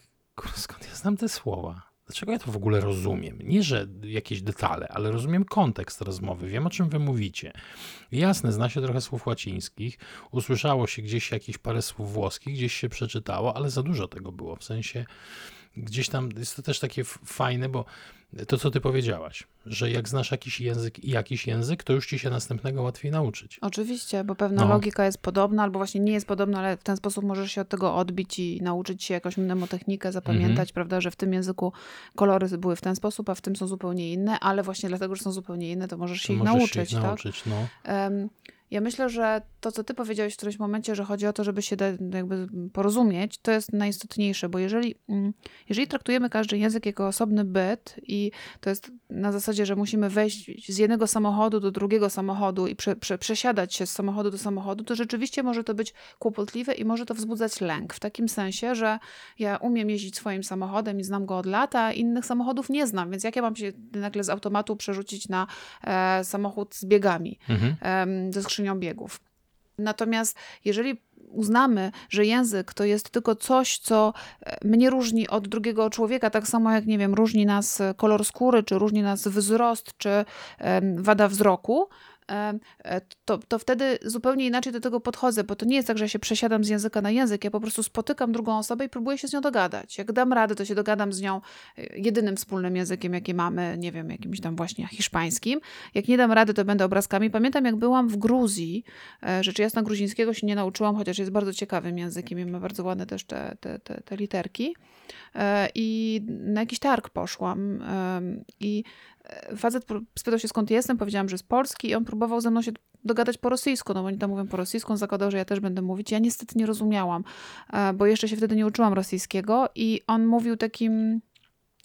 skąd ja znam te słowa? Dlaczego ja to w ogóle rozumiem? Nie, że jakieś detale, ale rozumiem kontekst rozmowy, wiem o czym wy mówicie. Jasne, zna się trochę słów łacińskich, usłyszało się gdzieś jakieś parę słów włoskich, gdzieś się przeczytało, ale za dużo tego było. W sensie gdzieś tam jest to też takie fajne, bo to, co ty powiedziałaś, że jak znasz jakiś język i jakiś język, to już ci się następnego łatwiej nauczyć. Oczywiście, bo pewna no. logika jest podobna, albo właśnie nie jest podobna, ale w ten sposób możesz się od tego odbić i nauczyć się jakąś mnemotechnikę, zapamiętać, mhm. prawda, że w tym języku kolory były w ten sposób, a w tym są zupełnie inne, ale właśnie dlatego, że są zupełnie inne, to możesz się to ich możesz nauczyć. Się ich nauczyć tak? no. Um, ja myślę, że to, co ty powiedziałeś w którymś momencie, że chodzi o to, żeby się jakby porozumieć, to jest najistotniejsze, bo jeżeli, mm, jeżeli traktujemy każdy język jako osobny byt i to jest na zasadzie, że musimy wejść z jednego samochodu do drugiego samochodu i prze, prze, przesiadać się z samochodu do samochodu, to rzeczywiście może to być kłopotliwe i może to wzbudzać lęk. W takim sensie, że ja umiem jeździć swoim samochodem i znam go od lata, a innych samochodów nie znam, więc jak ja mam się nagle z automatu przerzucić na e, samochód z biegami, mhm. e, ze skrzynią biegów. Natomiast jeżeli uznamy, że język to jest tylko coś, co e, mnie różni od drugiego człowieka, tak samo jak, nie wiem, różni nas kolor skóry, czy różni nas wzrost, czy wada wzroku, to, to wtedy zupełnie inaczej do tego podchodzę, bo to nie jest tak, że ja się przesiadam z języka na język, ja po prostu spotykam drugą osobę i próbuję się z nią dogadać. Jak dam radę, to się dogadam z nią e, jedynym wspólnym językiem, jaki mamy, nie wiem, jakimś tam właśnie hiszpańskim. Jak nie dam rady, to będę obrazkami. Pamiętam, jak byłam w Gruzji, e, rzecz jasna gruzińskiego się nie nauczyłam, chociaż jest bardzo ciekawym językiem i ma bardzo ładne też te, te, te, te literki. I na jakiś targ poszłam i facet spytał się skąd jestem, powiedziałam, że z Polski i on próbował ze mną się dogadać po rosyjsku, no bo oni tam mówią po rosyjsku, on zakładał, że ja też będę mówić. Ja niestety nie rozumiałam, e, bo jeszcze się wtedy nie uczyłam rosyjskiego i on mówił takim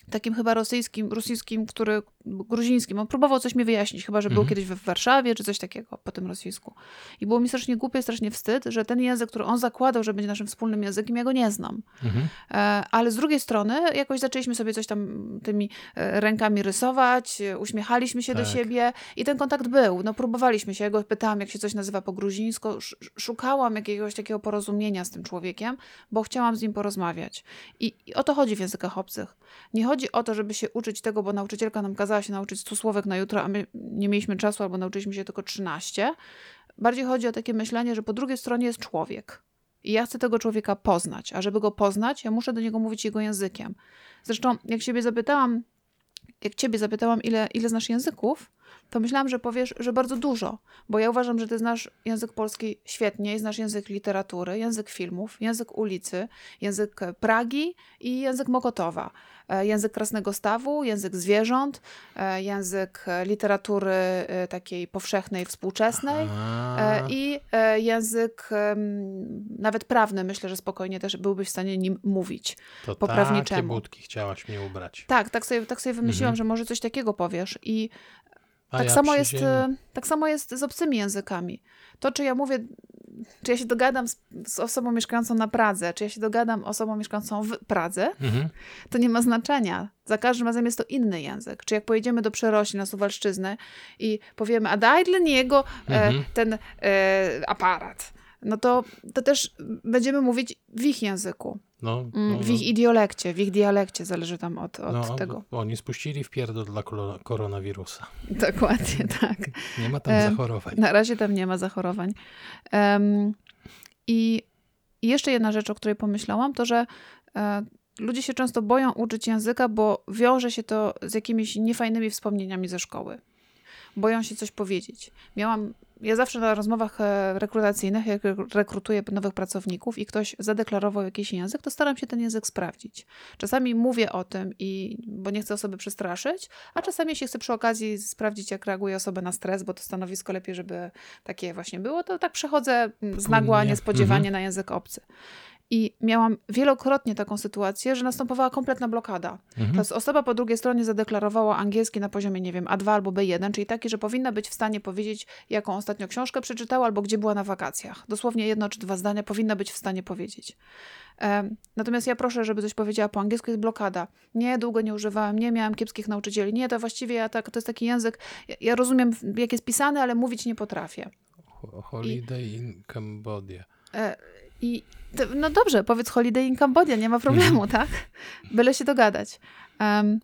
takim chyba rosyjskim, rosyjskim, który, gruzińskim. On próbował coś mi wyjaśnić, chyba, że był mhm. kiedyś w Warszawie, czy coś takiego po tym rosyjsku. I było mi strasznie głupie, strasznie wstyd, że ten język, który on zakładał, że będzie naszym wspólnym językiem, ja go nie znam. Mhm. E, ale z drugiej strony jakoś zaczęliśmy sobie coś tam tymi e, rękami rysować, uśmiechaliśmy się tak. do siebie i ten kontakt był. No próbowaliśmy się, ja go pytałam, jak się coś nazywa po gruzińsku, szukałam jakiegoś takiego porozumienia z tym człowiekiem, bo chciałam z nim porozmawiać. I, i o to chodzi w językach obcych. Nie chodzi o to, żeby się uczyć tego, bo nauczycielka nam kazała się nauczyć 100 słówek na jutro, a my nie mieliśmy czasu albo nauczyliśmy się tylko 13. Bardziej chodzi o takie myślenie, że po drugiej stronie jest człowiek. I ja chcę tego człowieka poznać, a żeby go poznać, ja muszę do niego mówić jego językiem. Zresztą, jak siebie zapytałam, jak ciebie zapytałam, ile, ile znasz języków, to myślałam, że powiesz, że bardzo dużo, bo ja uważam, że ty znasz język polski świetnie, znasz język literatury, język filmów, język ulicy, język Pragi i język Mokotowa. E, język krasnego stawu, język zwierząt, e, język literatury e, takiej powszechnej, współczesnej Aha. i język nawet prawny. Myślę, że spokojnie też byłbyś w stanie nim mówić. To po takie budki chciałaś mnie ubrać. Tak, tak sobie, tak sobie wymyśliłam, mhm. że może coś takiego powiesz i A Tak, ja samo jest, ziemi. e, tak samo jest z obcymi językami. To, czy ja mówię, czy ja się dogadam z, z osobą mieszkającą na Pradze, czy ja się dogadam osobą mieszkającą w Pradze, Mhm. to nie ma znaczenia. Za każdym razem jest to inny język. Czy jak pojedziemy do Przerośli na Suwalszczyznę i powiemy, a daj dla niego e, Mhm. ten e, aparat, no to, to też będziemy mówić w ich języku, No, mm, no, w no. ich idiolekcie, w ich dialekcie, zależy tam od, od No, tego. Oni spuścili w pierdol dla koronawirusa. Dokładnie tak. Nie ma tam zachorowań. Na razie tam nie ma zachorowań. I i jeszcze jedna rzecz, o której pomyślałam, to że e, ludzie się często boją uczyć języka, bo wiąże się to z jakimiś niefajnymi wspomnieniami ze szkoły. Boją się coś powiedzieć. Miałam, ja zawsze na rozmowach e, rekrutacyjnych, jak re- rekrutuję nowych pracowników i ktoś zadeklarował jakiś język, to staram się ten język sprawdzić. Czasami mówię o tym, i, bo nie chcę osoby przestraszyć, a czasami jeśli chcę przy okazji sprawdzić, jak reaguje osoba na stres, bo to stanowisko lepiej, żeby takie właśnie było, to tak przechodzę mm, z nagła, niespodziewanie na język obcy. I miałam wielokrotnie taką sytuację, że następowała kompletna blokada. Mhm. Ta osoba po drugiej stronie zadeklarowała angielski na poziomie, nie wiem, A2 albo B1, czyli taki, że powinna być w stanie powiedzieć, jaką ostatnio książkę przeczytała albo gdzie była na wakacjach. Dosłownie jedno czy dwa zdania powinna być w stanie powiedzieć. Natomiast ja proszę, żeby coś powiedziała po angielsku, jest blokada. Nie, długo nie używałam, nie miałam kiepskich nauczycieli. Nie, to właściwie ja tak, to jest taki język, ja, ja rozumiem, jak jest pisany, ale mówić nie potrafię. Ho- Holiday in Cambodia. E, I no dobrze, powiedz Holiday in Cambodia, nie ma problemu, tak? Byle się dogadać. Em,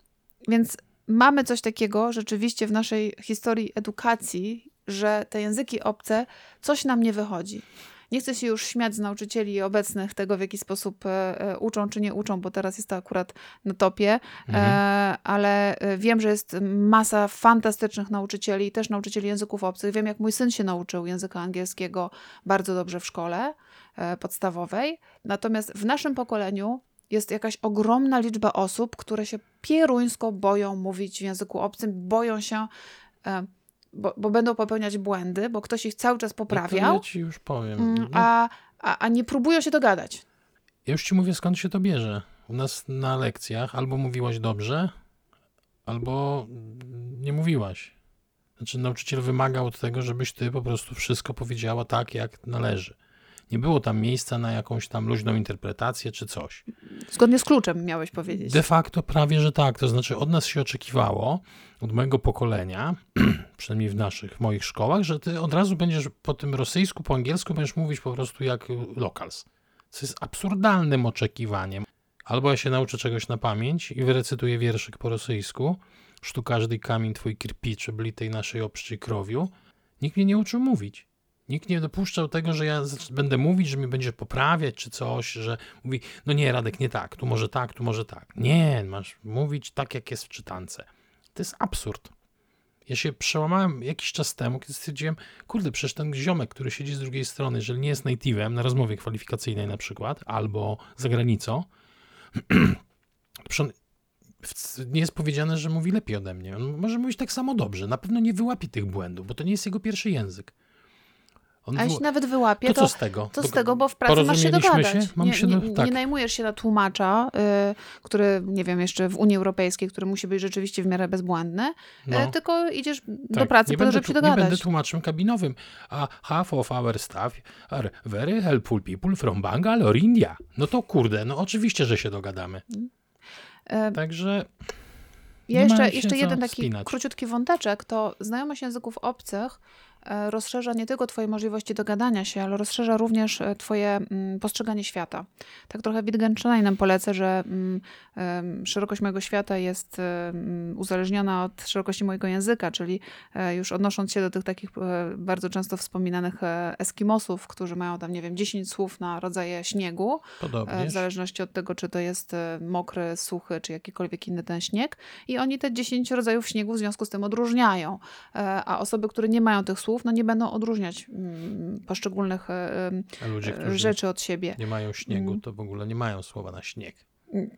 więc mamy coś takiego rzeczywiście w naszej historii edukacji, że te języki obce, coś nam nie wychodzi. Nie chcę się już śmiać z nauczycieli obecnych tego, w jaki sposób e, e, uczą czy nie uczą, bo teraz jest to akurat na topie, Mhm. e, ale e, wiem, że jest masa fantastycznych nauczycieli, też nauczycieli języków obcych. Wiem, jak mój syn się nauczył języka angielskiego bardzo dobrze w szkole podstawowej. Natomiast w naszym pokoleniu jest jakaś ogromna liczba osób, które się pieruńsko boją mówić w języku obcym, boją się, e, bo, bo będą popełniać błędy, bo ktoś ich cały czas No poprawiał, ja ci już powiem. mm, No, a, a, a nie próbują się dogadać. Ja już ci mówię, skąd się to bierze. U nas na lekcjach albo mówiłaś dobrze, albo nie mówiłaś. Znaczy, nauczyciel wymagał od tego, żebyś ty po prostu wszystko powiedziała tak, jak należy. Nie było tam miejsca na jakąś tam luźną interpretację czy coś. Zgodnie z kluczem miałeś powiedzieć. De facto prawie, że tak. To znaczy, od nas się oczekiwało, od mojego pokolenia, przynajmniej w naszych, w moich szkołach, że ty od razu będziesz po tym rosyjsku, po angielsku będziesz mówić po prostu jak locals. Co jest absurdalnym oczekiwaniem. Albo ja się nauczę czegoś na pamięć i wyrecytuję wierszyk po rosyjsku, sztu każdy kamień twój kirpiczy byli tej naszej obszczej krowiu. Nikt mnie nie uczył mówić. Nikt nie dopuszczał tego, że ja będę mówić, że mnie będzie poprawiać czy coś, że mówi, no nie, Radek, nie tak, tu może tak, tu może tak. Nie, masz mówić tak, jak jest w czytance. To jest absurd. Ja się przełamałem jakiś czas temu, kiedy stwierdziłem, kurde, przecież ten ziomek, który siedzi z drugiej strony, jeżeli nie jest native'em na rozmowie kwalifikacyjnej na przykład, albo za granicą, nie jest powiedziane, że mówi lepiej ode mnie. On może mówić tak samo dobrze. Na pewno nie wyłapie tych błędów, bo to nie jest jego pierwszy język. On A jeśli nawet wyłapie, to to, co z tego? to z Bo- tego, bo w pracy masz się dogadać. się? Mamy nie, się do- nie, tak. nie najmujesz się na tłumacza, y, który, nie wiem, jeszcze w Unii Europejskiej, który musi być rzeczywiście w miarę bezbłędny, No. y, tylko idziesz do Tak, pracy nie po to, żeby się tłu- nie będę dogadać. tłumaczem kabinowym. A half of our staff are very helpful people from Bangalore, India. No to kurde, no oczywiście, że się dogadamy. E, Także Ja jeszcze, jeszcze co jeden taki spinać. króciutki wąteczek, to znajomość języków obcych rozszerza nie tylko twoje możliwości dogadania się, ale rozszerza również e, twoje mm, postrzeganie świata. Tak trochę Wittgensteinem polecę, że mm, szerokość mojego świata jest em, uzależniona od szerokości mojego języka, czyli e, już odnosząc się do tych takich e, bardzo często wspominanych e, Eskimosów, którzy mają tam, nie wiem, 10 słów na rodzaje śniegu, e, w zależności od tego, czy to jest e, mokry, suchy, czy jakikolwiek inny ten śnieg. I oni te 10 rodzajów śniegu w związku z tym odróżniają. E, A osoby, które nie mają tych słów, no nie będą odróżniać mm, poszczególnych e, ludzie, e, rzeczy od siebie. nie mają śniegu, Mm. to w ogóle nie mają słowa na śnieg.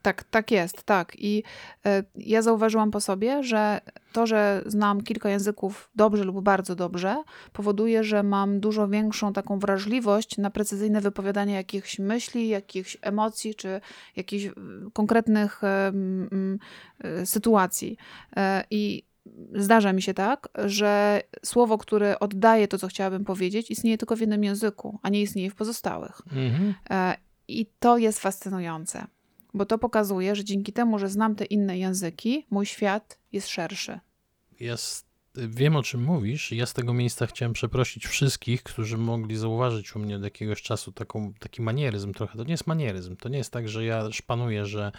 Tak, tak jest, tak. I e, ja zauważyłam po sobie, że to, że znam kilka języków dobrze lub bardzo dobrze, powoduje, że mam dużo większą taką wrażliwość na precyzyjne wypowiadanie jakichś myśli, jakichś emocji, czy jakichś konkretnych mm, sytuacji. I zdarza mi się tak, że słowo, które oddaje to, co chciałabym powiedzieć, istnieje tylko w jednym języku, a nie istnieje w pozostałych. Mhm. E, I to jest fascynujące, bo to pokazuje, że dzięki temu, że znam te inne języki, mój świat jest szerszy. Ja s- wiem, o czym mówisz. Ja z tego miejsca chciałem przeprosić wszystkich, którzy mogli zauważyć u mnie od jakiegoś czasu taką, taki manieryzm trochę. To nie jest manieryzm. To nie jest tak, że ja szpanuję, że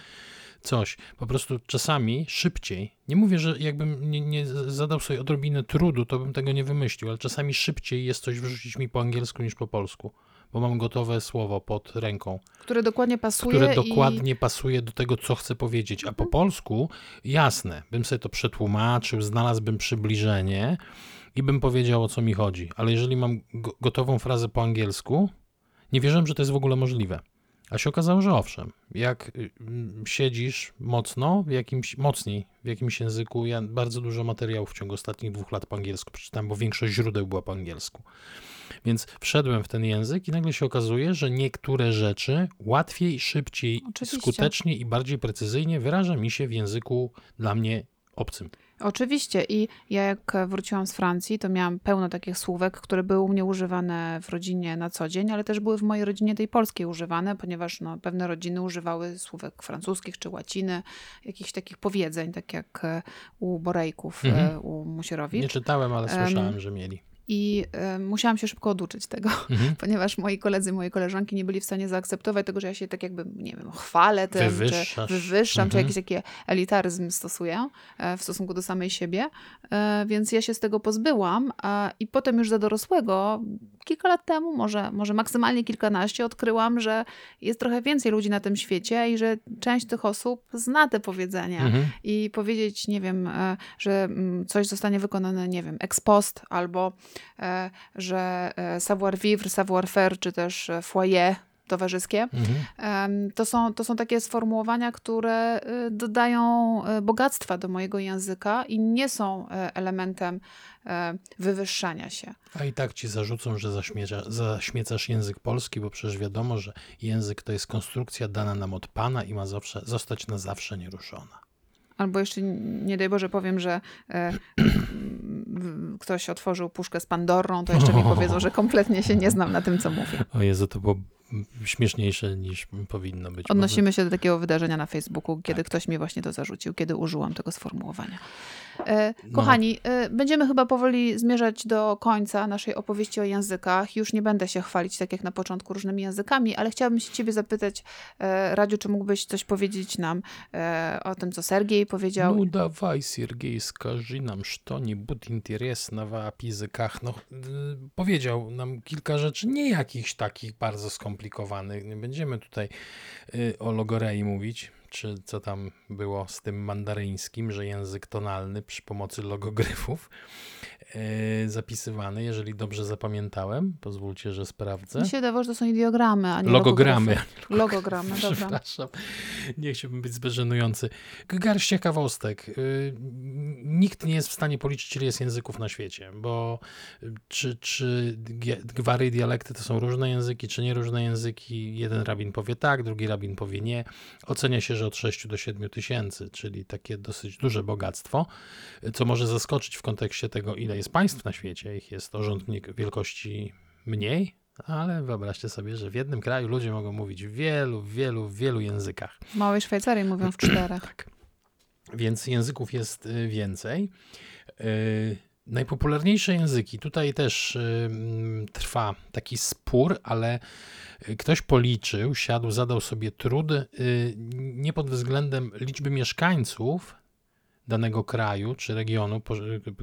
coś. Po prostu czasami szybciej. Nie mówię, że jakbym nie, nie zadał sobie odrobinę trudu, to bym tego nie wymyślił, ale czasami szybciej jest coś wrzucić mi po angielsku niż po polsku. Bo mam gotowe słowo pod ręką Które dokładnie pasuje które i Mhm. dokładnie pasuje do tego, co chcę powiedzieć. A po polsku, jasne, bym sobie to przetłumaczył, znalazłbym przybliżenie i bym powiedział, o co mi chodzi. Ale jeżeli mam go- gotową frazę po angielsku, nie wierzyłem, że to jest w ogóle możliwe. A się okazało, że owszem. Jak y, siedzisz mocno, w jakimś, mocniej w jakimś języku, ja bardzo dużo materiałów w ciągu ostatnich dwóch lat po angielsku przeczytałem, bo większość źródeł była po angielsku. Więc wszedłem w ten język i nagle się okazuje, że niektóre rzeczy łatwiej, szybciej, Oczywiście. skutecznie i bardziej precyzyjnie wyraża mi się w języku dla mnie obcym. Oczywiście. I ja jak wróciłam z Francji, to miałam pełno takich słówek, które były u mnie używane w rodzinie na co dzień, ale też były w mojej rodzinie tej polskiej używane, ponieważ no, pewne rodziny używały słówek francuskich czy łaciny, jakichś takich powiedzeń, tak jak e, u Borejków, Mhm. e, u Musierowicz. Nie czytałem, ale Em, słyszałem, że mieli. I e, musiałam się szybko oduczyć tego, Mhm. ponieważ moi koledzy, moje koleżanki nie byli w stanie zaakceptować tego, że ja się tak jakby, nie wiem, chwalę tym, Wywyższasz. czy wywyższam, czy Mhm. jakiś taki elitaryzm stosuję e, w stosunku do samej siebie. E, Więc ja się z tego pozbyłam a- i potem już za dorosłego, kilka lat temu, może, może maksymalnie kilkanaście, odkryłam, że jest trochę więcej ludzi na tym świecie i że część tych osób zna te powiedzenia Mhm. i powiedzieć, nie wiem, e, że mm, coś zostanie wykonane, nie wiem, ex post, albo e, że e, savoir vivre, savoir faire, czy też foyer towarzyskie. Mhm. To są, to są takie sformułowania, które y, dodają e, bogactwa do mojego języka i nie są e, elementem wywyższania się. A i tak ci zarzucą, że zaśmieca, zaśmiecasz język polski, bo przecież wiadomo, że język to jest konstrukcja dana nam od Pana i ma zawsze, zostać na zawsze nieruszona. Albo jeszcze, nie daj Boże, powiem, że e, ktoś otworzył puszkę z Pandorą, to jeszcze mi powiedzą, że kompletnie się nie znam na tym, co mówię. O Jezu, to było śmieszniejsze niż powinno być. Odnosimy się do takiego wydarzenia na Facebooku, kiedy ktoś mi właśnie to zarzucił, kiedy użyłam tego sformułowania. E, kochani, e, będziemy chyba powoli zmierzać do końca naszej opowieści o językach. Już nie będę się chwalić, tak jak na początku, różnymi językami, ale chciałabym się ciebie zapytać, e, Radziu, czy mógłbyś coś powiedzieć nam e, o tym, co Sergiej powiedział? Ну давай, Сергей, скажи нам что-нибудь интересного о языках. No, y, powiedział nam kilka rzeczy, nie jakichś takich bardzo skomplikowanych. Nie będziemy tutaj y, o logorei mówić, czy co tam było z tym mandaryńskim, że język tonalny przy pomocy logogryfów y, zapisywany, jeżeli dobrze zapamiętałem. Pozwólcie, że sprawdzę. Mi się wydawało, że to są ideogramy, a nie Logogramy. logografy. Logogramy, dobra. Przepraszam, nie chciałbym być zbyt żenujący. Garść ciekawostek. Y, Nikt nie jest w stanie policzyć, ile jest języków na świecie, bo y, czy, czy gwary i dialekty to są różne języki, czy nie różne języki. Jeden rabin powie tak, drugi rabin powie nie. Ocenia się, że od 6 do 7 tysięcy, czyli takie dosyć duże bogactwo, y, co może zaskoczyć w kontekście tego, ile jest państw na świecie. Ich jest o rząd wielkości mniej, ale wyobraźcie sobie, że w jednym kraju ludzie mogą mówić w wielu, wielu, wielu językach. W Małej Szwajcarii mówią w czterech. Tak. Więc języków jest y, więcej. Najpopularniejsze języki, tutaj też y, mm, trwa taki spór, ale y, ktoś policzył, siadł, zadał sobie trud, y, nie pod względem liczby mieszkańców danego kraju czy regionu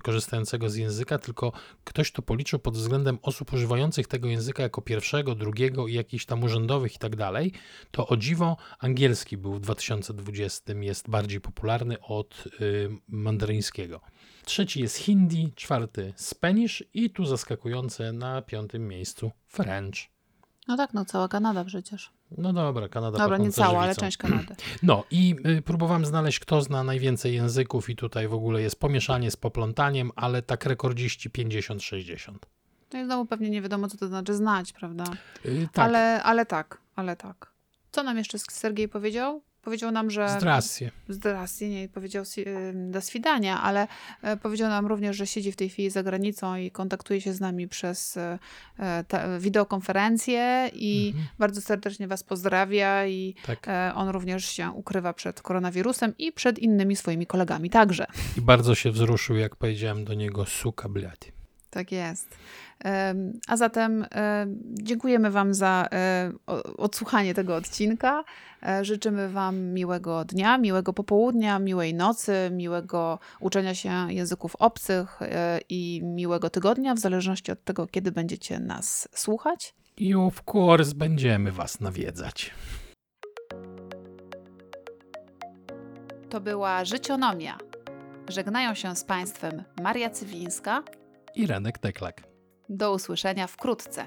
korzystającego z języka, tylko ktoś to policzył pod względem osób używających tego języka jako pierwszego, drugiego i jakichś tam urzędowych i tak dalej, to o dziwo angielski był w 2020 jest bardziej popularny od y, mandaryńskiego. Trzeci jest hindi, czwarty Spanish i tu zaskakujące na piątym miejscu French. No tak, no cała Kanada przecież. No dobra, Kanada Dobra, nie cała, ale część Kanady. No i y, próbowałem znaleźć, kto zna najwięcej języków i tutaj w ogóle jest pomieszanie z poplątaniem, ale tak rekordziści 50-60. No i znowu pewnie nie wiadomo, co to znaczy znać, prawda? Y, tak, Ale, ale tak, ale tak. Co nam jeszcze Sergiej powiedział? Powiedział nam, że... Zdrasję. Zdrasję, nie powiedział do swidania, ale e, powiedział nam również, że siedzi w tej chwili za granicą i kontaktuje się z nami przez e, te, wideokonferencję i mhm. bardzo serdecznie was pozdrawia i tak. on również się ukrywa przed koronawirusem i przed innymi swoimi kolegami także. I bardzo się wzruszył, jak powiedziałem do niego suka blady. Tak jest. A zatem dziękujemy Wam za e, odsłuchanie tego odcinka. E, życzymy Wam miłego dnia, miłego popołudnia, miłej nocy, miłego uczenia się języków obcych e, i miłego tygodnia, w zależności od tego, kiedy będziecie nas słuchać. I of course będziemy Was nawiedzać. To była Życionomia. Żegnają się z Państwem Maria Cywińska i Renek Teklak. Do usłyszenia wkrótce.